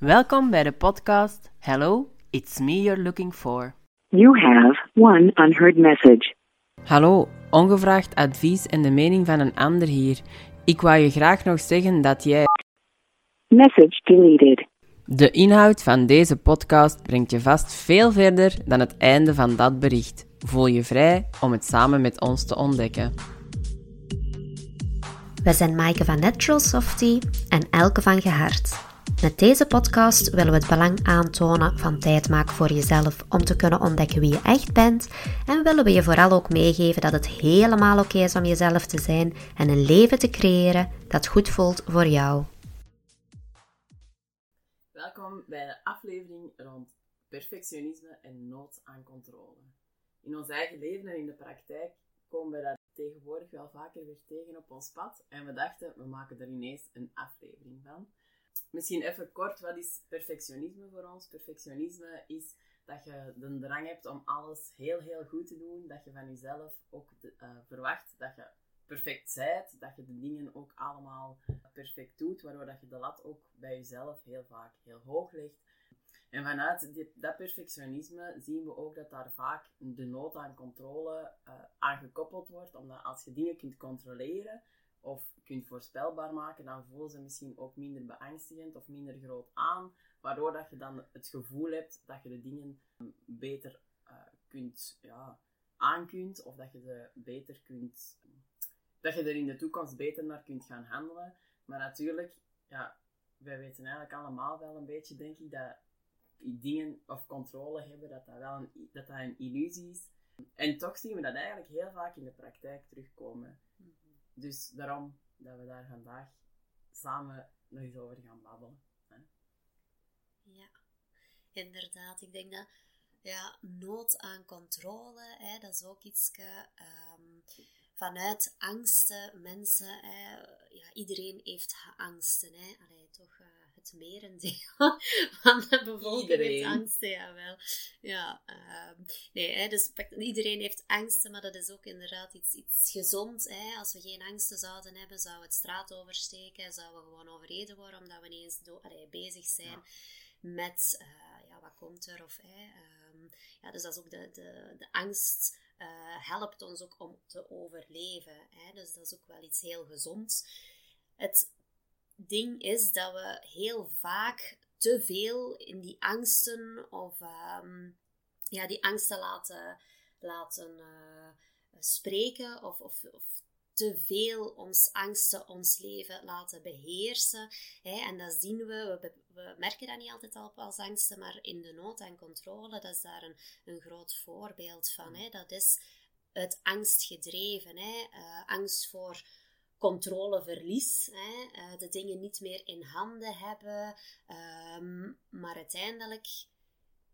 Welkom bij de podcast Hello, it's me you're looking for. You have one unheard message. Hallo, ongevraagd advies en de mening van een ander hier. Ik wou je graag nog zeggen dat jij. Message deleted. De inhoud van deze podcast brengt je vast veel verder dan het einde van dat bericht. Voel je vrij om het samen met ons te ontdekken. We zijn Maaike van Natural Softy en Elke van Gehard. Met deze podcast willen we het belang aantonen van tijd maken voor jezelf om te kunnen ontdekken wie je echt bent en willen we je vooral ook meegeven dat het helemaal oké is om jezelf te zijn en een leven te creëren dat goed voelt voor jou. Welkom bij de aflevering rond perfectionisme en nood aan controle. In ons eigen leven en in de praktijk komen we dat tegenwoordig wel vaker weer tegen op ons pad en we dachten we maken er ineens een aflevering van. Misschien even kort, wat is perfectionisme voor ons? Perfectionisme is dat je de drang hebt om alles heel, heel goed te doen. Dat je van jezelf ook uh, verwacht dat je perfect bent. Dat je de dingen ook allemaal perfect doet. Waardoor dat je de lat ook bij jezelf heel vaak heel hoog legt. En vanuit dat perfectionisme zien we ook dat daar vaak de nood aan controle uh, aan gekoppeld wordt. Omdat als je dingen kunt controleren, of kunt voorspelbaar maken, dan voelen ze misschien ook minder beangstigend of minder groot aan, waardoor dat je dan het gevoel hebt dat je de dingen beter uh, kunt ja, aankunt of dat je ze beter kunt, dat je er in de toekomst beter naar kunt gaan handelen. Maar natuurlijk, ja, wij weten eigenlijk allemaal wel een beetje, denk ik, dat dingen of controle hebben, dat dat wel een, dat dat een illusie is. En toch zien we dat eigenlijk heel vaak in de praktijk terugkomen. Dus daarom dat we daar vandaag samen nog eens over gaan babbelen. Hè? Ja, inderdaad. Ik denk dat ja, nood aan controle, hè, dat is ook iets um, vanuit angsten. Mensen, ja, iedereen heeft angsten. Hè. Toch, uh, het merendeel van de bevolking heeft angsten, jawel. Ja, uh, nee, hè, dus iedereen heeft angsten, maar dat is ook inderdaad iets, iets gezond. Hè. Als we geen angsten zouden hebben, zouden we het straat oversteken, zouden we gewoon overreden worden, omdat we ineens allee, bezig zijn met, uh, ja, wat komt er, of... Hè, um, ja, dus dat is ook de, de, de angst... Uh, helpt ons ook om te overleven. Hè? Dus dat is ook wel iets heel gezonds. Het ding is dat we heel vaak te veel in die angsten of um, ja, die angsten laten, laten uh, spreken of, of, of te veel ons angsten ons leven laten beheersen. Hè? En dat zien we, we, merken dat niet altijd al als angsten, maar in de nood en controle, dat is daar een, een groot voorbeeld van. Hè? Dat is het angstgedreven. Hè? Uh, angst voor controleverlies, hè, uh, de dingen niet meer in handen hebben, um, maar uiteindelijk,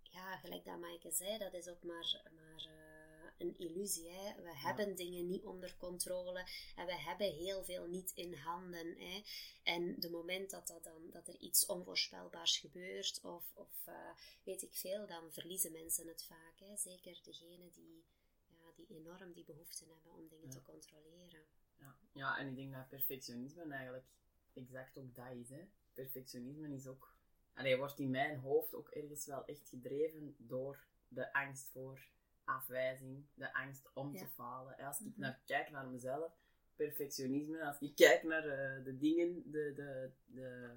ja, gelijk dat Maaike zei, dat is ook maar, maar uh, een illusie. Hè. We hebben dingen niet onder controle en we hebben heel veel niet in handen. Hè. En de moment dat, dat, dan, dat er iets onvoorspelbaars gebeurt, of, of uh, weet ik veel, dan verliezen mensen het vaak. Hè. Zeker degenen die, ja, die enorm die behoefte hebben om dingen ja. te controleren. Ja. ja, en ik denk dat perfectionisme eigenlijk exact ook dat is. Hè. Perfectionisme is ook, allee, wordt in mijn hoofd ook ergens wel echt gedreven door de angst voor afwijzing, de angst om te falen. Als ik mhm. naar, kijk naar mezelf, perfectionisme, als ik kijk naar uh, de dingen, de, de, de,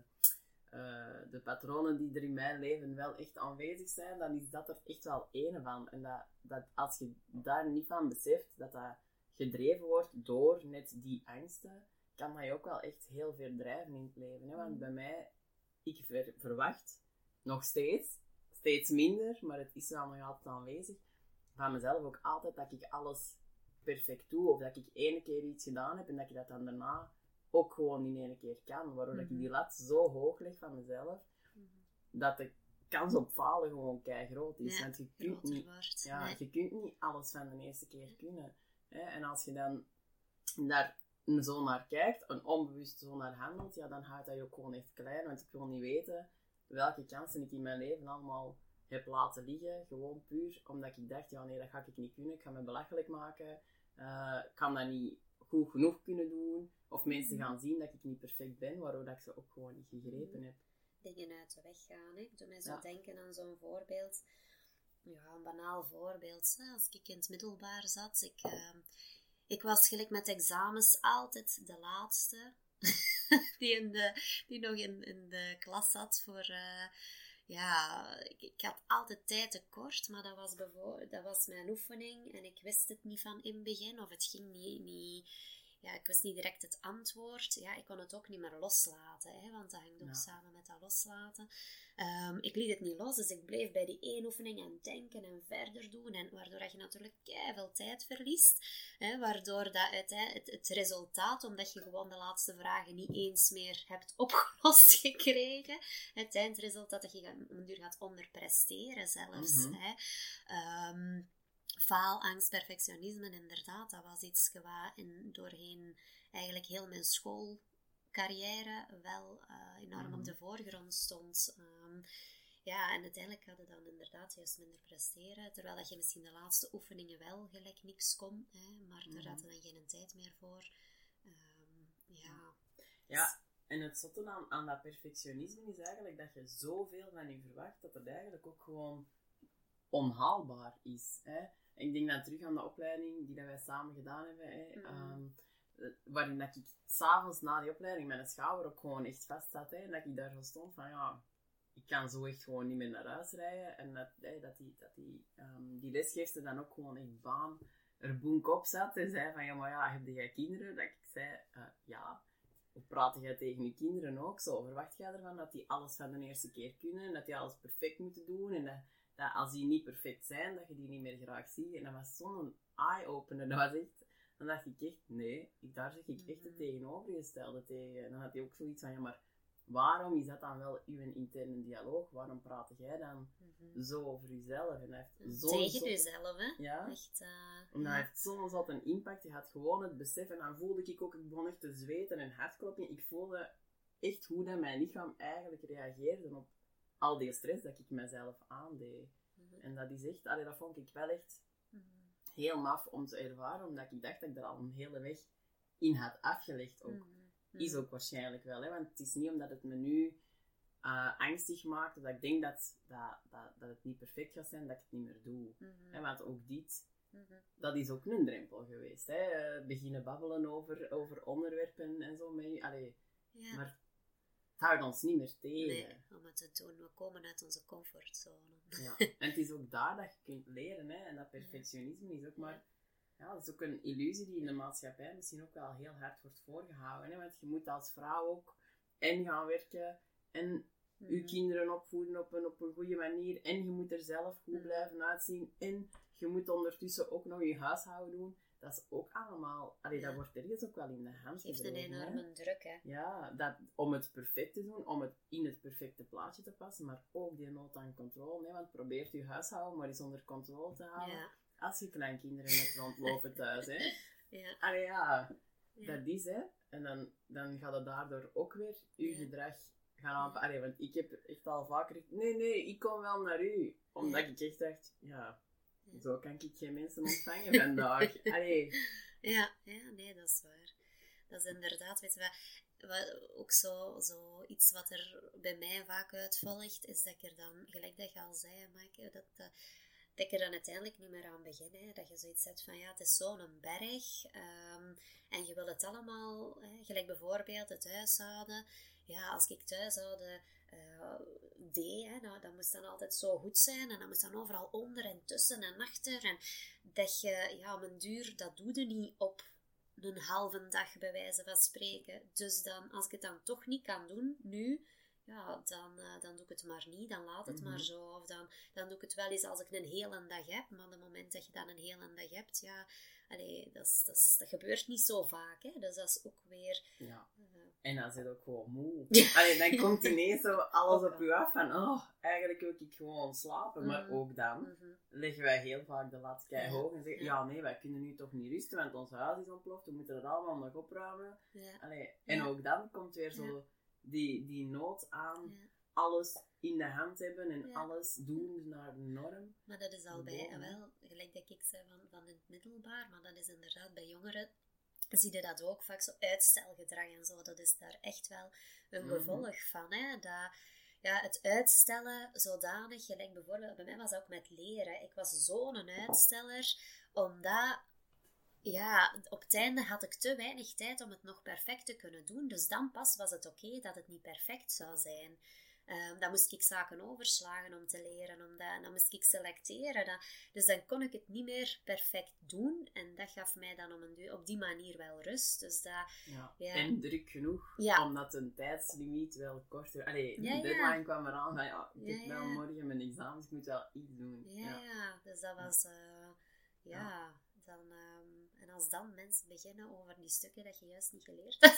uh, de patronen die er in mijn leven wel echt aanwezig zijn, dan is dat er echt wel een van. En dat, dat als je daar niet van beseft, dat dat gedreven wordt door net die angsten, kan dat je ook wel echt heel veel drijven in het leven. Hè? Want mm. bij mij, ik verwacht nog steeds, steeds minder, maar het is wel nog altijd aanwezig, van mezelf ook altijd dat ik alles perfect doe, of dat ik ene keer iets gedaan heb en dat ik dat dan daarna ook gewoon in één keer kan. Waardoor mm ik die lat zo hoog leg van mezelf, mm dat de kans op falen gewoon kei groot is. Want je kunt, niet, ja, je kunt niet alles van de eerste keer kunnen. En als je dan daar zo naar kijkt, en onbewust zo naar handelt, ja, dan houdt dat je ook gewoon echt klein. Want ik wil niet weten welke kansen ik in mijn leven allemaal heb laten liggen. Gewoon puur omdat ik dacht, ja nee, dat ga ik niet kunnen. Ik ga me belachelijk maken. Uh, ik kan dat niet goed genoeg kunnen doen. Of mensen gaan zien dat ik niet perfect ben, waardoor dat ik ze ook gewoon niet gegrepen heb. dingen uit de weg gaan. Hè. Ik doe mij zo Ja. denken aan zo'n voorbeeld. Ja, een banaal voorbeeld. hè. Als ik in het middelbaar zat, ik, ehm, ik was gelijk met examens altijd de laatste. die, in de, die nog in, in de klas zat voor... eh, ja, ik, ik had altijd tijd tekort, maar dat was, dat was mijn oefening en ik wist het niet van in het begin, of het ging niet, niet ja, ik wist niet direct het antwoord. Ja, ik kon het ook niet meer loslaten, hè, want dat hangt ook Ja. samen met dat loslaten. Ehm, ik liet het niet los, dus ik bleef bij die één oefening aan denken en verder doen, en waardoor dat je natuurlijk veel tijd verliest. Hè, waardoor dat uitei- het, het resultaat, omdat je gewoon de laatste vragen niet eens meer hebt opgelost gekregen, het eindresultaat dat je een duur gaat onderpresteren zelfs. Mhm. hè. Ehm, faalangst, perfectionisme, inderdaad, dat was iets wat in, doorheen eigenlijk heel mijn schoolcarrière wel eh, enorm Mhm. op de voorgrond stond. Ehm, ja, en uiteindelijk hadden dan inderdaad juist minder presteren, terwijl dat je misschien de laatste oefeningen wel gelijk niks kon, hè, maar daar Mhm. had je dan geen tijd meer voor. Ehm, ja. Ja, en het zotte aan, aan dat perfectionisme is eigenlijk dat je zoveel van je verwacht dat het eigenlijk ook gewoon onhaalbaar is. Hè? Ik denk dan terug aan de opleiding die dat wij samen gedaan hebben, hè? Mhm. ehm, eh, waarin dat ik s'avonds na die opleiding mijn schouder ook gewoon echt vast zat. Hè? En dat ik daar zo stond van ja, ik kan zo echt gewoon niet meer naar huis rijden. En dat, hè, dat die, dat die, ehm, die lesgeefster dan ook gewoon echt baan er boenk op zat en zei van ja, maar ja, heb jij kinderen? Dat ik zei eh, ja. Hoe praat jij tegen je kinderen ook zo? Verwacht jij ervan dat die alles van de eerste keer kunnen en dat die alles perfect moeten doen en dat, dat als die niet perfect zijn, dat je die niet meer graag ziet? En dat was zo'n eye-opener. Dat was echt, dan dacht ik echt, nee, ik, daar zeg ik echt het Mhm. tegenovergestelde tegen. En dan had hij ook zoiets van, ja, maar waarom is dat dan wel uw interne dialoog? Waarom praat jij dan Mhm. zo over jezelf? En heeft zo'n Tegen jezelf, hè? Ja. Echt, omdat ja. hij heeft zo'n zat een impact. Je had gewoon het besef. En dan voelde ik ook, ik begon echt te zweten en hartklopping. Ik voelde echt hoe dat mijn lichaam eigenlijk reageerde op al die stress dat ik mezelf aandeed. Mhm. En dat is echt, allee, dat vond ik wel echt Mhm. heel maf om te ervaren. Omdat ik dacht dat ik er al een hele weg in had afgelegd. Ook. Mhm. Is ook waarschijnlijk wel. Hè? Want het is niet omdat het me nu eh, angstig maakt. Of dat ik denk dat, dat, dat, dat het niet perfect gaat zijn, dat ik het niet meer doe. Mhm. Hè, want ook dit Mhm. dat is ook een drempel geweest. Hè? Eh, beginnen babbelen over, over onderwerpen en zo. Met, je. allee, Ja. Maar het houdt ons niet meer tegen. Nee, om het te doen. We komen uit onze comfortzone. Ja. En het is ook daar dat je kunt leren. Hè? En dat perfectionisme is ook maar... Ja, dat is ook een illusie die in de maatschappij misschien ook wel heel hard wordt voorgehouden. Hè? Want je moet als vrouw ook en gaan werken en je Mhm. kinderen opvoeden op een, op een goede manier. En je moet er zelf goed Mhm. blijven uitzien. En je moet ondertussen ook nog je huishouden doen. Dat is ook allemaal... Allee, dat wordt ergens ook wel in de hand geeft een hè. enorme druk, hè. Ja, dat, om het perfect te doen, om het in het perfecte plaatje te passen, maar ook die nood aan controle. Hè, want probeert je huishouden maar eens onder controle te houden. Ja. Als je kleinkinderen hebt rondlopen thuis. Hè. Ja. Allee, ja, Ja. dat is hè. En dan, dan gaat het daardoor ook weer je gedrag gaan aanpassen. Allee, want ik heb echt al vaker nee, nee, ik kom wel naar u. Omdat ik echt dacht, Ja. Zo kan ik geen mensen ontvangen vandaag. Allee. Ja, ja, nee, dat is waar. Dat is inderdaad, weet je wat, wat ook zo, zo iets wat er bij mij vaak uitvolgt, is dat ik er dan, gelijk dat je al zei, dat, dat, dat ik er dan uiteindelijk niet meer aan begin. Hè. Dat je zoiets hebt van, ja, het is zo'n berg ehm, en je wil het allemaal, hè, gelijk bijvoorbeeld het huishouden. Ja, als ik het deed, hè, nou, dat moest dan altijd zo goed zijn en dat moest dan overal onder en tussen en achter. En dat je, ja, mijn duur, dat doe je niet op een halve dag, bij wijze van spreken. Dus dan, als ik het dan toch niet kan doen, nu, ja, dan, eh, dan doe ik het maar niet, dan laat het Mhm. maar zo. Of dan, dan doe ik het wel eens als ik een hele dag heb, maar op het moment dat je dan een hele dag hebt, ja, allee, dat, dat, dat gebeurt niet zo vaak, hè. Dus dat is ook weer... Ja. eh, En dan zit ook gewoon moe. Allee, dan komt ineens zo alles op u af van, oh, eigenlijk wil ik gewoon slapen. Maar Mhm. ook dan mhm. leggen wij heel vaak de lat kei hoog en zeggen, Ja. ja nee, wij kunnen nu toch niet rusten, want ons huis is ontploft, we moeten het allemaal nog opruimen. ja, Allee, en ook dan komt weer zo. Die, die nood aan ja. alles in de hand hebben en Ja. alles doen naar de norm. Maar dat is al bij, wel, gelijk dat ik zei van, van het middelbaar, maar dat is inderdaad bij jongeren, zie je dat ook vaak, zo uitstelgedrag en zo, dat is daar echt wel een Mhm. gevolg van, hè, dat, ja, het uitstellen zodanig, gelijk bijvoorbeeld, bij mij was dat ook met leren. Ik was zo'n uitsteller, omdat ja, op het einde had ik te weinig tijd om het nog perfect te kunnen doen. Dus dan pas was het oké dat het niet perfect zou zijn. Um, dan moest ik zaken overslagen om te leren, om dat, dan moest ik selecteren. Dat, dus dan kon ik het niet meer perfect doen. En dat gaf mij dan om een, op die manier wel rust. Dus dat, Ja. Ja. En druk genoeg, Ja. omdat een tijdslimiet wel korter... Allee, Ja, de deadline kwam eraan van, ja, ik heb Ja, wel morgen mijn examens, ik moet wel iets doen. ja, dus dat was... eh, ja, dan... ehm, als dan mensen beginnen over die stukken dat je juist niet geleerd hebt...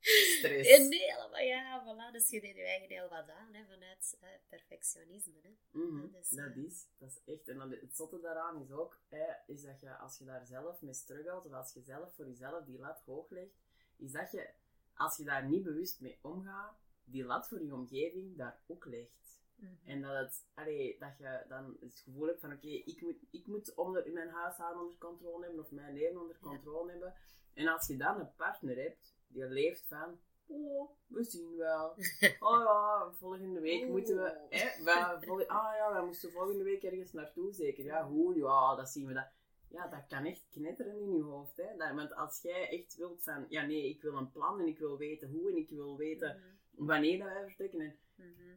Stress. En nee, helemaal, ja, voilà. Dus je deed je eigen heel wat aan, hè, vanuit eh, perfectionisme, hè. Mhm, Dat is, dat eh, is, dat is echt. En dan het zotte daaraan is ook, hè, is dat je als je daar zelf mee struggelt, of als je zelf voor jezelf die lat hoog legt, is dat je, als je daar niet bewust mee omgaat, die lat voor je omgeving daar ook legt. Mhm. En dat, het, allee, dat je dan het gevoel hebt van, oké, ik, moet, ik moet onder, mijn huishouden onder controle hebben, of mijn leven onder Ja. controle hebben. En als je dan een partner hebt, die leeft van, oh, we zien wel. Oh ja, volgende week moeten we, hè, we, ah ja, we moesten volgende week ergens naartoe, zeker. Ja, hoe, ja, dat zien we. Dat, ja, dat kan echt knetteren in je hoofd. Hè. Dat, want als jij echt wilt van, ja nee, ik wil een plan en ik wil weten hoe en ik wil weten Mhm. wanneer dat wij vertrekken. En Mhm.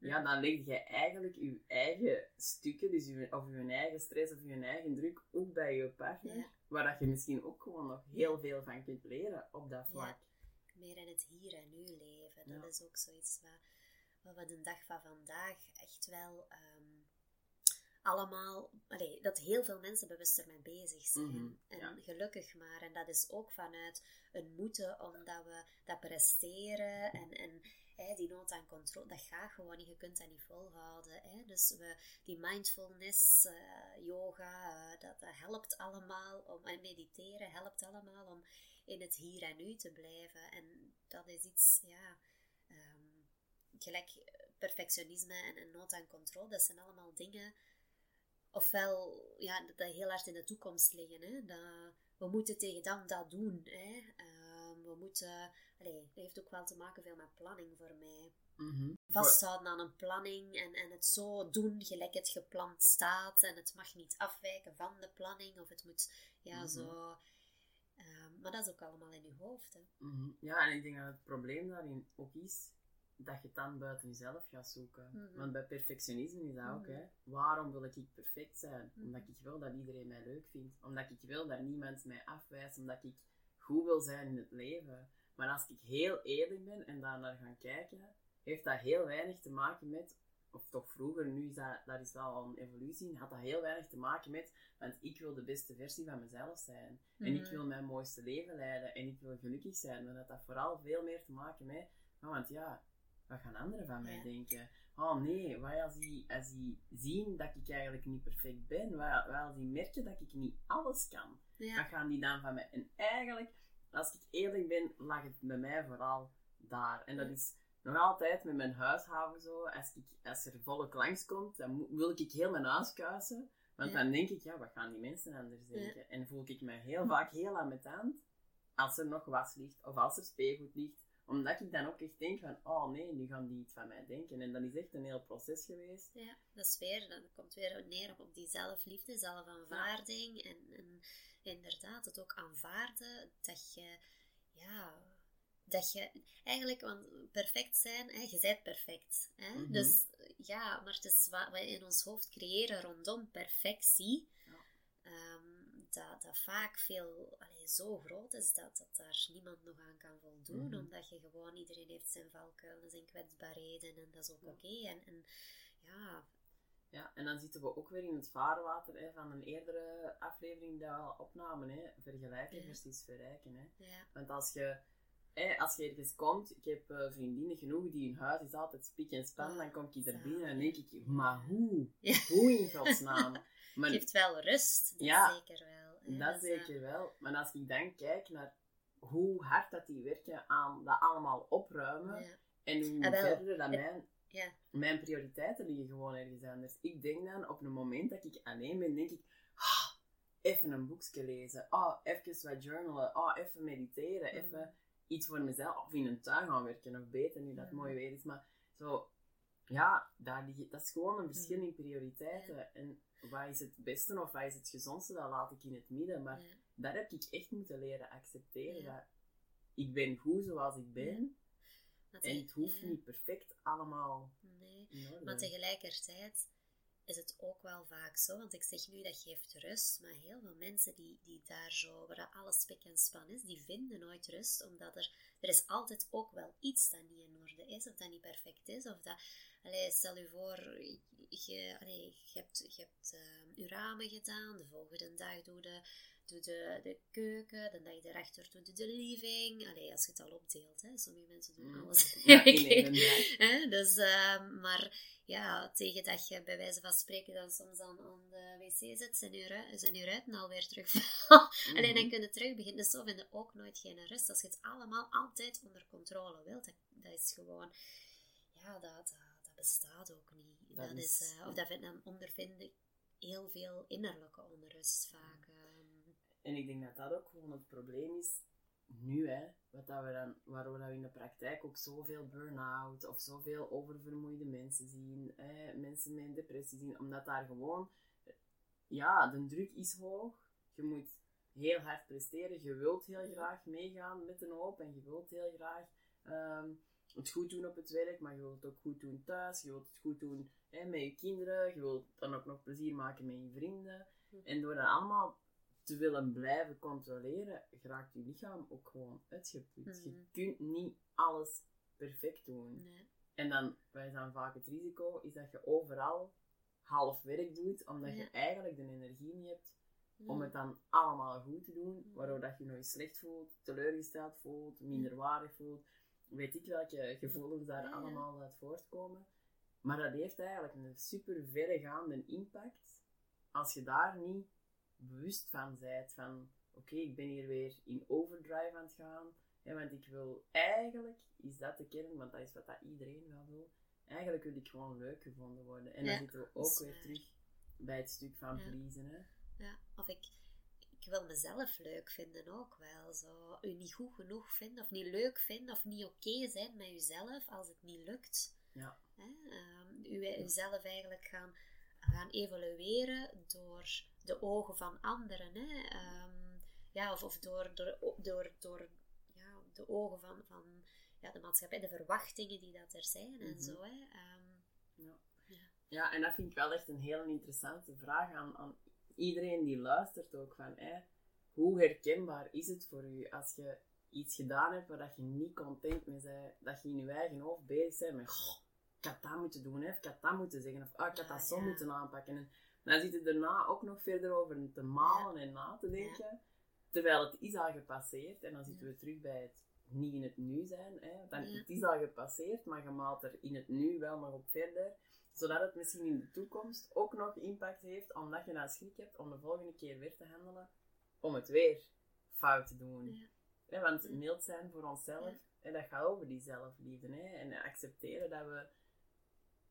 Ja, dan leg je eigenlijk je eigen stukken, dus je, of je eigen stress of je eigen druk, ook bij je partner. Ja. Waar dat je misschien ook gewoon nog heel veel van kunt leren op dat vlak. Meer in het hier en nu leven. Dat Ja. is ook zoiets wat, wat we de dag van vandaag echt wel ehm, allemaal... Allee, dat heel veel mensen bewust ermee bezig zijn. Mhm, En ja. gelukkig maar. En dat is ook vanuit een moeten, omdat we dat presteren en... en die nood aan controle, dat gaat gewoon niet. Je kunt dat niet volhouden. Hè? Dus we, die mindfulness, eh, yoga, eh, dat, helpt allemaal om, en mediteren helpt allemaal om in het hier en nu te blijven. En dat is iets, ja, ehm, gelijk perfectionisme en, nood aan controle, dat zijn allemaal dingen, ofwel, ja, dat, dat heel hard in de toekomst liggen. Hè? Dat, we moeten tegen dan dat doen. Hè? Ehm, we moeten, allee, dat heeft ook wel te maken veel met planning voor mij Mhm. vasthouden aan een planning en, en het zo doen gelijk het gepland staat en het mag niet afwijken van de planning of het moet ja Mhm. zo ehm, maar dat is ook allemaal in je hoofd hè. Mhm. Ja, en ik denk dat het probleem daarin ook is dat je het dan buiten jezelf gaat zoeken. Want bij perfectionisme is dat ook, hè. Waarom wil ik perfect zijn? Omdat ik wil dat iedereen mij leuk vindt. Omdat ik wil dat niemand mij afwijst. Omdat ik goed wil zijn in het leven. Maar als ik heel eerlijk ben en daar naar ga kijken, heeft dat heel weinig te maken met, of toch vroeger, nu is dat, dat is wel een evolutie, in, had dat heel weinig te maken met, want ik wil de beste versie van mezelf zijn. En ik Mhm. wil mijn mooiste leven leiden en ik wil gelukkig zijn. Maar dat had vooral veel meer te maken met, oh, want ja, wat gaan anderen van mij Ja. denken? Oh nee, wat als die, als die zien dat ik eigenlijk niet perfect ben? Wat, wat als die merken dat ik niet alles kan? Wat ja gaan die dan van mij? En eigenlijk, als ik eerlijk ben, lag het bij mij vooral daar. En dat Ja. is nog altijd met mijn huishouden zo. Als, ik, als er volle klanks komt, dan wil ik heel mijn huis kuisen. Want Ja. dan denk ik, ja, wat gaan die mensen anders denken? En voel ik me heel vaak heel ambetant als er nog was ligt of als er speelgoed ligt. Omdat ik dan ook echt denk van, oh nee, nu gaan die iets van mij denken. En dat is echt een heel proces geweest. ja dat is weer dan komt weer neer op, op die zelfliefde zelfaanvaarding en, en inderdaad het ook aanvaarden dat je ja dat je eigenlijk, want perfect zijn, hè, je bent perfect. Hè? Mhm. Dus ja, maar het is wat we in ons hoofd creëren rondom perfectie, Ja. ehm, dat, dat vaak veel, allee, zo groot is dat, dat daar niemand nog aan kan voldoen, Mhm. omdat je gewoon, iedereen heeft zijn valkuilen, zijn kwetsbaarheden en dat is ook Ja. oké. En, en ja, Ja, en dan zitten we ook weer in het vaarwater hè, van een eerdere aflevering die we al opnamen. Hè. Vergelijken Ja. versus verrijken. Hè. ja, Want als je, hè, als je ergens komt, ik heb eh, vriendinnen genoeg die hun huis is altijd spik en span, Ah, dan kom ik er binnen en denk ik, maar hoe? Ja. Hoe in godsnaam? Maar geeft wel rust, dat Ja, zeker wel. dat Dus, eh, zeker wel. Maar als ik dan kijk naar hoe hard dat die werken aan dat allemaal opruimen, en hoe Ah, verder dat mijn, ja, mijn prioriteiten liggen gewoon ergens anders. Ik denk dan, op een moment dat ik alleen ben, denk ik, ah, even een boekje lezen, ah, even wat journalen, ah, even mediteren, Mhm. even iets voor mezelf, of in een tuin gaan werken, of beter, nu dat Mhm. mooi weer is, maar Zo, ja, daar ligt, dat is gewoon een verschil in prioriteiten. En wat is het beste of wat is het gezondste, dat laat ik in het midden. Maar daar heb ik echt moeten leren accepteren. Dat ik ben goed zoals ik ben. Maar En het hoeft ja, niet perfect allemaal Nee. Maar tegelijkertijd is het ook wel vaak zo, want ik zeg nu dat geeft rust, maar heel veel mensen die, die daar zo, waar alles spek en span is, die vinden nooit rust, omdat er, er is altijd ook wel iets dat niet in orde is, of dat niet perfect is, of dat, allee, stel je voor, je, allee, je hebt, je hebt eh, je ramen gedaan, de volgende dag doe de, doe de, de keuken, de dag erachter doe je de living, allee, als je het al opdeelt, hè. sommige mensen doen Mm. alles Ja, in. Hè? Dus, ehm, maar ja, tegen dat je bij wijze van spreken dan soms aan, aan de wc zit, zijn je, zijn je ruiten alweer terug. Alleen dan Mhm. kun je terug beginnen. Dus zo vinden ook nooit geen rust. Als je het allemaal altijd onder controle wilt, dat, dat is gewoon, ja, dat, dat, dat bestaat ook niet. Dat Dat, is- is, eh, of dat dan ondervind ik heel veel innerlijke onrust vaak. ehm. En ik denk dat dat ook gewoon het probleem is nu, hè, wat dat we dan, dat we in de praktijk ook zoveel burn-out of zoveel oververmoeide mensen zien, hè, mensen met depressie zien, omdat daar gewoon, ja, de druk is hoog. Je moet heel hard presteren, je wilt heel graag meegaan met een hoop en je wilt heel graag ehm, het goed doen op het werk, maar je wilt het ook goed doen thuis, je wilt het goed doen hè, met je kinderen, je wilt dan ook nog plezier maken met je vrienden. En door dat allemaal te willen blijven controleren, geraakt je lichaam ook gewoon uitgeput. Je Mhm. kunt niet alles perfect doen. Nee. En dan, wat is dan vaak het risico, is dat je overal half werk doet, omdat je eigenlijk de energie niet hebt om het dan allemaal goed te doen, Mhm. waardoor dat je nog eens slecht voelt, teleurgesteld voelt, minderwaardig voelt. Weet ik welke gevoelens daar ja. allemaal uit voortkomen. Maar dat heeft eigenlijk een super verregaande impact als je daar niet bewust van bent. Van oké, ik ben hier weer in overdrive aan het gaan. Hè, want ik wil eigenlijk, is dat de kern, want dat is wat dat iedereen wel wil. Eigenlijk wil ik gewoon leuk gevonden worden. En Ja, dan zitten we ook weer terug bij het stuk van Ja. pleasen. Hè. Ja, of ik, ik wil mezelf leuk vinden ook wel. Zo, u niet goed genoeg vinden, of niet leuk vinden, of niet oké zijn met uzelf als het niet lukt. Ja. Hè? Ehm, u, uzelf eigenlijk gaan, gaan evalueren door de ogen van anderen. Hè? Ehm, ja, of, of door, door, door, door ja, de ogen van, van ja, de maatschappij, de verwachtingen die dat er zijn en Mhm. zo. Hè? Ehm, Ja. Ja. ja, en dat vind ik wel echt een heel interessante vraag aan, aan iedereen die luistert ook. Van, hè, hoe herkenbaar is het voor u als je iets gedaan hebt waar dat je niet content mee bent, dat je in je eigen hoofd bezig bent met "Goh, ik had dat moeten doen, hè, of ik had dat moeten zeggen, of ah, ik had dat zo ja. moeten aanpakken. En dan zit je daarna ook nog verder over te malen en na te denken, terwijl het is al gepasseerd. En dan zitten we terug bij het niet in het nu zijn. Hè. Dan, Ja. Het is al gepasseerd, maar je maalt er in het nu wel nog op verder zodat het misschien in de toekomst ook nog impact heeft, omdat je nou schrik hebt om de volgende keer weer te handelen, om het weer fout te doen. Ja. Want mild zijn voor onszelf, en dat gaat over die zelfliefde. Hè, en accepteren dat we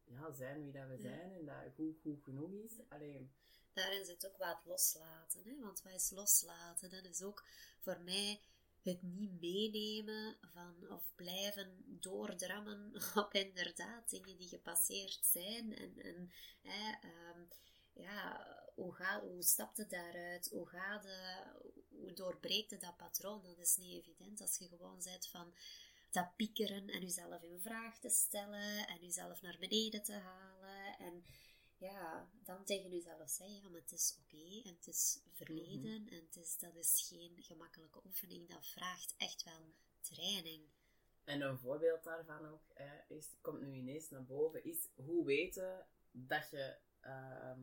ja, zijn wie dat we Ja. zijn en dat goed, goed genoeg is. Alleen, daarin zit ook wat loslaten. Hè? Want wat is loslaten? Dat is ook voor mij het niet meenemen van of blijven doordrammen op inderdaad dingen die gepasseerd zijn. En, en hè, ehm, ja, hoe, gaat, hoe stapt het daaruit? Hoe, gaat het, hoe doorbreekt het dat patroon? Dat is niet evident als je gewoon bent van dat piekeren en jezelf in vraag te stellen en jezelf naar beneden te halen. En ja, dan tegen jezelf zeggen, ja, maar het is oké en het is verleden en het is, dat is geen gemakkelijke oefening. Dat vraagt echt wel training. En een voorbeeld daarvan ook, hè, is, komt nu ineens naar boven, is hoe weten dat je ehm,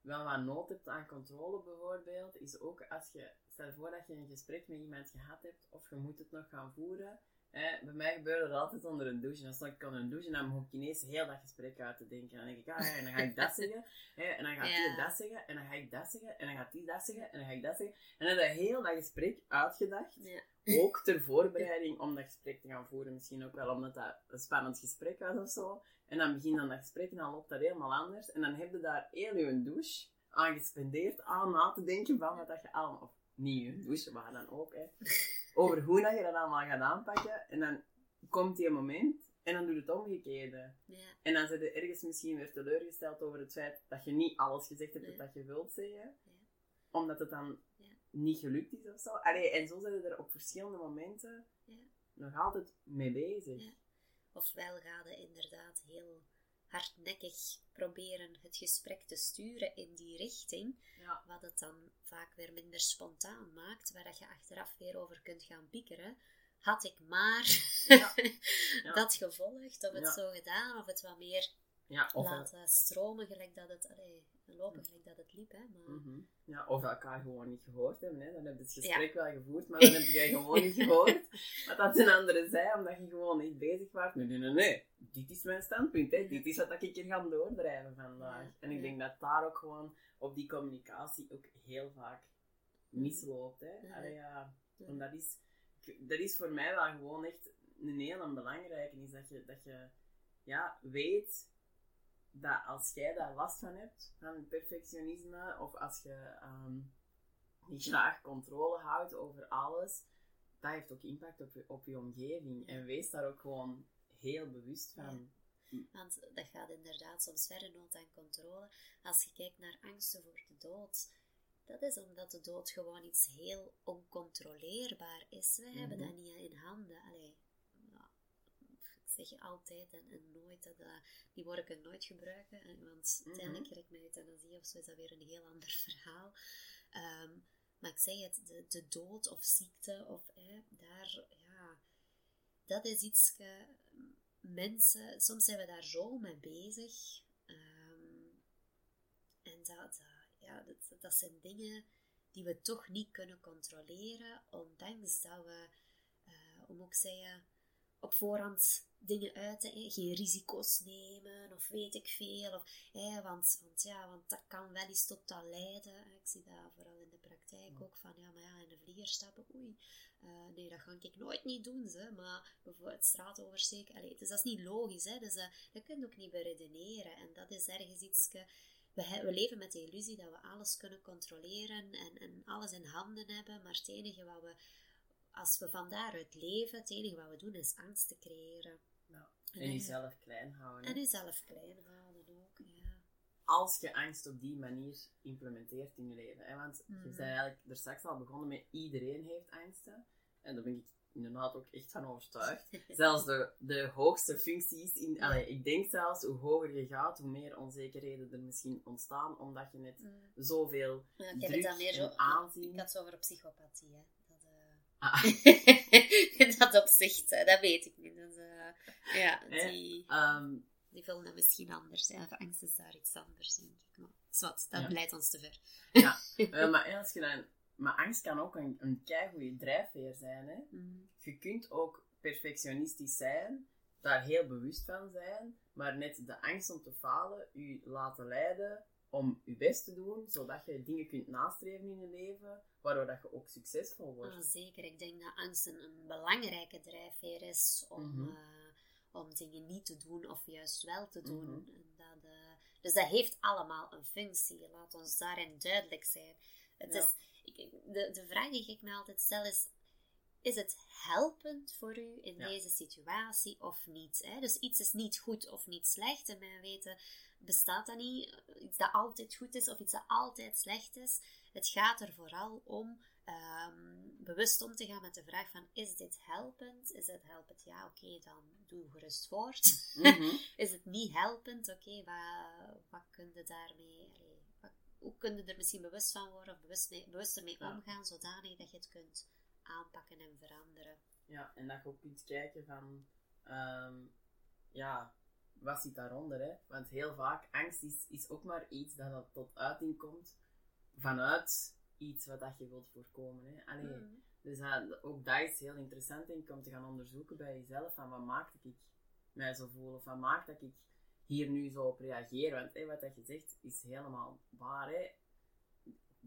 wel wat nood hebt aan controle bijvoorbeeld, is ook als je, stel voor dat je een gesprek met iemand gehad hebt, of je moet het nog gaan voeren. Hè, bij mij gebeurde dat altijd onder een douche. Dan stond ik onder een douche en dan begon ik ineens heel dat gesprek uit te denken. En dan denk ik, ah, en dan ga ik dat zeggen, hè, en dan gaat Ja. die dat zeggen, en dan ga ik dat zeggen, en dan gaat die dat zeggen, en dan ga ik dat zeggen. En dan heb je heel dat gesprek uitgedacht Ja. ook ter voorbereiding om dat gesprek te gaan voeren. Misschien ook wel omdat dat een spannend gesprek was of zo. En dan begint dan dat gesprek en dan loopt dat helemaal anders. En dan heb je daar heel je douche aan gespendeerd aan na te denken van wat dat je allemaal... Of niet je douche, maar dan ook, hè. Over hoe dat je dat allemaal gaat aanpakken. En dan komt die moment En dan doe je het omgekeerde. Ja. En dan zit je ergens misschien weer teleurgesteld over het feit dat je niet alles gezegd hebt Nee. dat je wilt zeggen. Ja. Omdat het dan Ja. niet gelukt is of zo. Allee, en zo zijn je er op verschillende momenten nog altijd mee bezig. Ofwel ga je inderdaad heel hardnekkig proberen het gesprek te sturen in die richting, Ja. wat het dan vaak weer minder spontaan maakt, waar dat je achteraf weer over kunt gaan piekeren. Had ik maar Ja. Ja. dat gevolgd, of het zo gedaan, of het wat meer Ja, of, laten stromen gelijk dat het, allee, lopen gelijk dat het liep. Hè, maar, Mhm. ja, of elkaar gewoon niet gehoord hebben. Hè. Dan heb je het gesprek wel gevoerd, maar dan heb je gewoon niet gehoord wat dat een andere zei, omdat je gewoon niet bezig was. Nee, nee, nee, nee. Dit is mijn standpunt. Hè. Dit is wat ik hier ga doordrijven vandaag. Ja, En ik ja. denk dat daar ook gewoon op die communicatie ook heel vaak misloopt. Hè. Ja. Allee, ja. Ja. En dat is, dat is voor mij wel gewoon echt een heel belangrijke. Is dat je, dat je ja, weet dat als jij daar last van hebt, van perfectionisme, of als je ehm niet graag controle houdt over alles, dat heeft ook impact op je, op je omgeving. En wees daar ook gewoon heel bewust van. Want dat gaat inderdaad soms verder nood aan controle. Als je kijkt naar angsten voor de dood, dat is omdat de dood gewoon iets heel oncontroleerbaar is. We hebben Mhm. dat niet in handen. Allee, zeg je altijd en, en nooit, dat, dat- die woorden kunnen nooit gebruiken. en- Want Mhm. uiteindelijk krijg met euthanasie of zo is dat weer een heel ander verhaal. Ehm, maar ik zeg het, de, de dood of ziekte, of hè, daar, ja, dat is iets, que- mensen, soms zijn we daar zo mee bezig. Ehm, en dat, dat- ja, dat, dat zijn dingen die we toch niet kunnen controleren, ondanks dat we, eh moet ik zeggen, op voorhand dingen uiten, hè, geen risico's nemen, of weet ik veel, of, hè, want, want, ja, want dat kan wel eens tot dat leiden. hè. Ik zie dat vooral in de praktijk ook, van ja, maar ja, in een vlieger stappen, oei, eh, nee, dat ga ik nooit niet doen, ze, maar bijvoorbeeld straat oversteken, dus dat is niet logisch, hè, dus, eh, dat kun je ook niet beredeneren, en dat is ergens iets, we leven met de illusie dat we alles kunnen controleren en, en alles in handen hebben, maar het enige wat we, als we van daaruit leven, het enige wat we doen is angst te creëren. Ja. En, En jezelf klein houden. En jezelf klein houden ook, ja. Als je angst op die manier implementeert in je leven. Hè? Want je Mhm. bent eigenlijk er straks al begonnen met iedereen heeft angsten. En daar ben ik inderdaad ook echt van overtuigd. Zelfs de, de hoogste functies, in, Ja. allee, ik denk zelfs hoe hoger je gaat, hoe meer onzekerheden er misschien ontstaan, omdat je net Mm. zoveel Ja, ik heb druk het dan meer zo... en aanzien... Ik had het over psychopathie, hè. Dat, Ah. eh, in dat opzicht, hè, dat weet ik niet. Dus, eh, ja, Hè? die, Ehm, die vullen dat misschien anders. Ja, de angst is daar iets anders, denk ik. Maar zwart, dat Ja. leidt ons te ver. eh, maar als je dan... Maar angst kan ook een, een keigoede drijfveer zijn, hè. Mm. je kunt ook perfectionistisch zijn, daar heel bewust van zijn, maar net de angst om te falen u laten leiden om je best te doen, zodat je dingen kunt nastreven in je leven, waardoor dat je ook succesvol wordt. Ah, zeker, ik denk dat angst een, een belangrijke drijfveer is om, Mhm. eh, om dingen niet te doen of juist wel te doen. Mhm. En dat, eh, dus dat heeft allemaal een functie. Laat ons daarin duidelijk zijn. Het Ja. is, ik, de, de vraag die ik me altijd stel is: is het helpend voor u in Ja. deze situatie of niet? Hè? Dus iets is niet goed of niet slecht. En mijn weten bestaat dat niet. Iets dat altijd goed is of iets dat altijd slecht is. Het gaat er vooral om ehm, bewust om te gaan met de vraag van is dit helpend? Is het helpend? Ja, oké, dan doe gerust voort. Mhm. Is het niet helpend? Oké, wat, wat kun je daarmee... wat- hoe kun je er misschien bewust van worden of bewust mee, bewuster mee Ja. omgaan, zodanig dat je het kunt aanpakken en veranderen. Ja, en dat je ook kunt kijken van, ehm, ja, wat zit daaronder, hè? Want heel vaak, angst is, is ook maar iets dat, dat tot uiting komt vanuit iets wat dat je wilt voorkomen, hè? Allee, Mm. Dus dat- ook dat is heel interessant, denk ik, om te gaan onderzoeken bij jezelf. Van wat maakt dat ik mij zo voel? Of wat maakt dat ik hier nu zo op reageer? Want hè, wat dat je zegt is helemaal waar. Hè?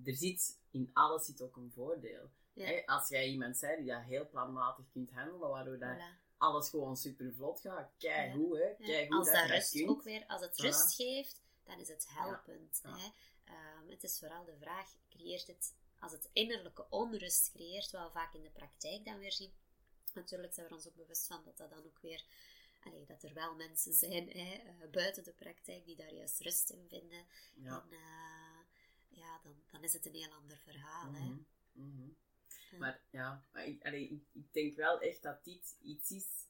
Er zit, in alles zit ook een voordeel. Ja. Hè? Als jij iemand bent die dat heel planmatig kunt handelen, waardoor dat Voilà. Alles gewoon super vlot gaat. Kijk hoe, hè? Ja, Kijk hoe als dat, rust kunt. ook weer, als het rust geeft, dan is het helpend. Ja. Hè? Ehm, het is vooral de vraag, creëert het, als het innerlijke onrust creëert, wat we vaak in de praktijk dan weer zien. Natuurlijk zijn we ons ook bewust van dat dat dan ook weer allee, dat er wel mensen zijn hè, eh, buiten de praktijk die daar juist rust in vinden. Ja. En eh, ja, dan, dan is het een heel ander verhaal. Hè. Mhm, mhm. Maar ja, maar ik, allee, ik, ik denk wel echt dat dit iets is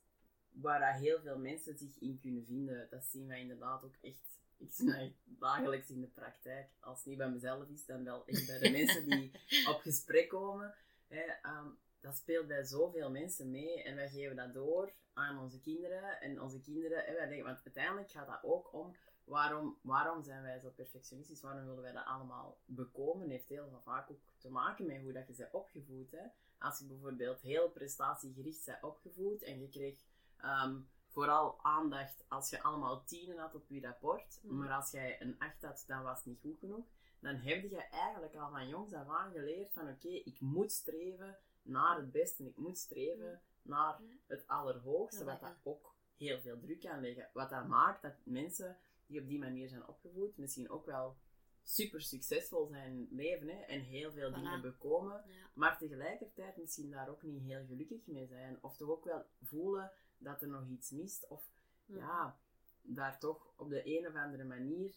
waar dat heel veel mensen zich in kunnen vinden. Dat zien wij inderdaad ook echt. Ik zie dat echt dagelijks in de praktijk. Als het niet bij mezelf is, dan wel echt bij de mensen die op gesprek komen. Hè, ehm, dat speelt bij zoveel mensen mee en wij geven dat door aan onze kinderen. En onze kinderen, hè, wij denken, want uiteindelijk gaat dat ook om waarom, waarom zijn wij zo perfectionistisch? Waarom willen wij dat allemaal bekomen? Heeft heel vaak ook te maken met hoe dat je bent opgevoed. Hè? Als je bijvoorbeeld heel prestatiegericht bent opgevoed en je kreeg ehm, vooral aandacht als je allemaal tienen had op je rapport, maar als jij een acht had, dan was het niet goed genoeg. Dan heb je eigenlijk al van jongs af aan geleerd van oké, ik moet streven naar het beste. Ik moet streven naar het allerhoogste, wat dat ook heel veel druk kan leggen. Wat dat maakt dat mensen die op die manier zijn opgevoed, misschien ook wel super succesvol zijn leven hè, en heel veel Voilà. dingen bekomen, Ja. maar tegelijkertijd misschien daar ook niet heel gelukkig mee zijn. Of toch ook wel voelen dat er nog iets mist. Of Mhm. ja, daar toch op de een of andere manier,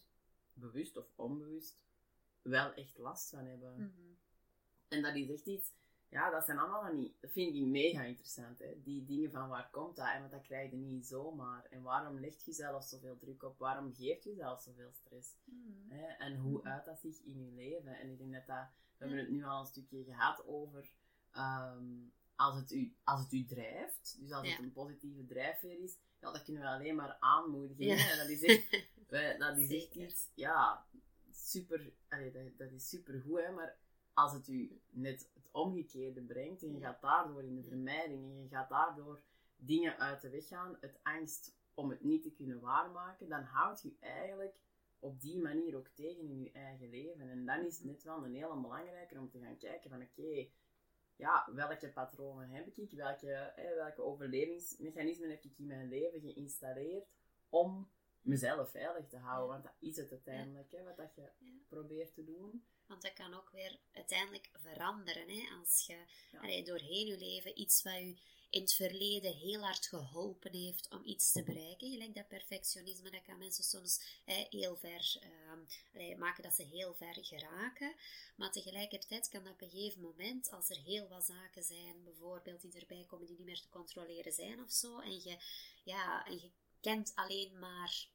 bewust of onbewust, wel echt last van hebben. Mhm. En dat is echt iets, ja, dat zijn allemaal van die, dat vind ik mega interessant, hè. Die dingen van waar komt dat en wat dat krijg je niet zomaar. En waarom legt je zelf zoveel druk op? Waarom geeft je zelf zoveel stress? Mhm. Hè? En hoe uit dat zich in je leven? En ik denk dat dat, we hebben het nu al een stukje gehad over ehm, als, het u, als het u drijft, dus als Ja. het een positieve drijfveer is, ja, dat kunnen we alleen maar aanmoedigen. Ja. dat is echt, wij- dat is echt iets, ja, super, allee, dat, dat is super goed, hè, maar als het u net omgekeerde brengt en je gaat daardoor in de vermijding en je gaat daardoor dingen uit de weg gaan, het angst om het niet te kunnen waarmaken, dan houdt je eigenlijk op die manier ook tegen in je eigen leven. En dan is het net wel een hele belangrijker om te gaan kijken van oké, ja, welke patronen heb ik? Welke, welke overlevingsmechanismen heb ik in mijn leven geïnstalleerd om mezelf veilig te houden? Want dat is het uiteindelijk, hè, wat dat je probeert te doen. Want dat kan ook weer uiteindelijk veranderen. Hè? Als je Ja. allee, doorheen je leven iets wat je in het verleden heel hard geholpen heeft om iets te bereiken. Gelijk dat perfectionisme, dat kan mensen soms hè, heel ver ehm, allee, maken dat ze heel ver geraken. Maar tegelijkertijd kan dat op een gegeven moment, als er heel wat zaken zijn, bijvoorbeeld die erbij komen die niet meer te controleren zijn of zo, en je, ja, en je kent alleen maar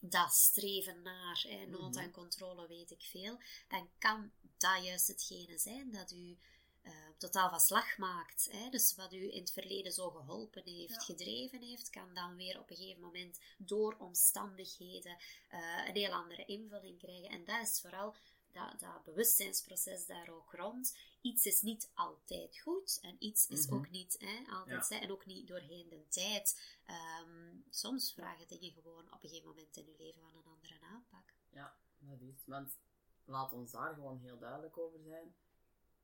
dat streven naar hè, nood Mhm. en controle, weet ik veel, dan kan dat juist hetgene zijn dat u eh, totaal van slag maakt. Hè? Dus wat u in het verleden zo geholpen heeft, Ja. gedreven heeft, kan dan weer op een gegeven moment door omstandigheden eh, een heel andere invulling krijgen. En dat is vooral dat, dat bewustzijnsproces daar ook rond. Iets is niet altijd goed en iets is Mhm. ook niet hè, altijd Ja. en ook niet doorheen de tijd. Ehm, soms vragen dingen gewoon op een gegeven moment in uw leven van een andere aanpak. Ja, dat is. Want laat ons daar gewoon heel duidelijk over zijn.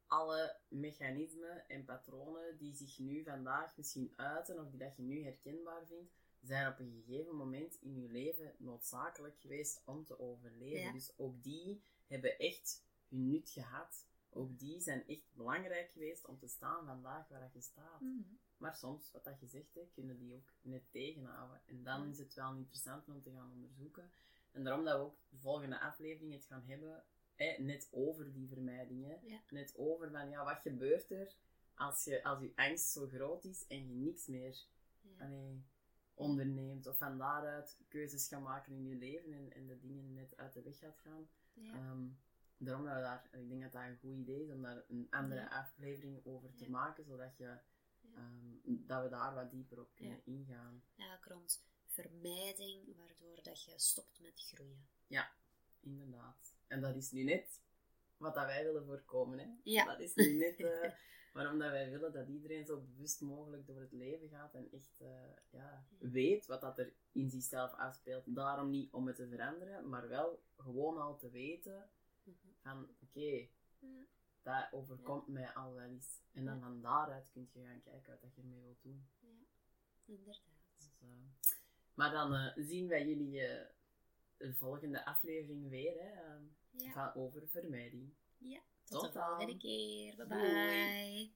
Alle mechanismen en patronen die zich nu vandaag misschien uiten, of die dat je nu herkenbaar vindt, zijn op een gegeven moment in je leven noodzakelijk geweest om te overleven. Ja. Dus ook die hebben echt hun nut gehad. Ook die zijn echt belangrijk geweest om te staan vandaag waar dat je staat. Maar soms, wat dat je zegt, hè, kunnen die ook net tegenhouden. En dan is het wel interessant om te gaan onderzoeken. En daarom dat we ook de volgende aflevering het gaan hebben, hè, net over die vermijdingen. Ja. Net over van, ja, wat gebeurt er als je, als je angst zo groot is en je niks meer Ja. allee, onderneemt. Of van daaruit keuzes gaat maken in je leven en, en de dingen net uit de weg gaat gaan. Ja. Ehm, daarom dat we daar, ik denk dat dat een goed idee is om daar een andere Ja. aflevering over te Ja. maken, zodat je, Ja. ehm, dat we daar wat dieper op kunnen ingaan. Ja, rond vermijding, waardoor dat je stopt met groeien. Inderdaad. En dat is nu net wat dat wij willen voorkomen. Hè? Ja. Dat is nu net eh, waarom dat wij willen dat iedereen zo bewust mogelijk door het leven gaat en echt eh, ja, weet wat dat er in zichzelf afspeelt. Daarom niet om het te veranderen, maar wel gewoon al te weten Mhm. van oké, Ja. dat overkomt mij al wel eens. En dan Ja. van daaruit kun je gaan kijken wat dat je ermee wilt doen. Ja, inderdaad. Dus, eh, maar dan eh, zien wij jullie de volgende aflevering weer hè, Ja, van over vermijding. ja. Tot, Tot de volgende keer. Bye Doei. bye.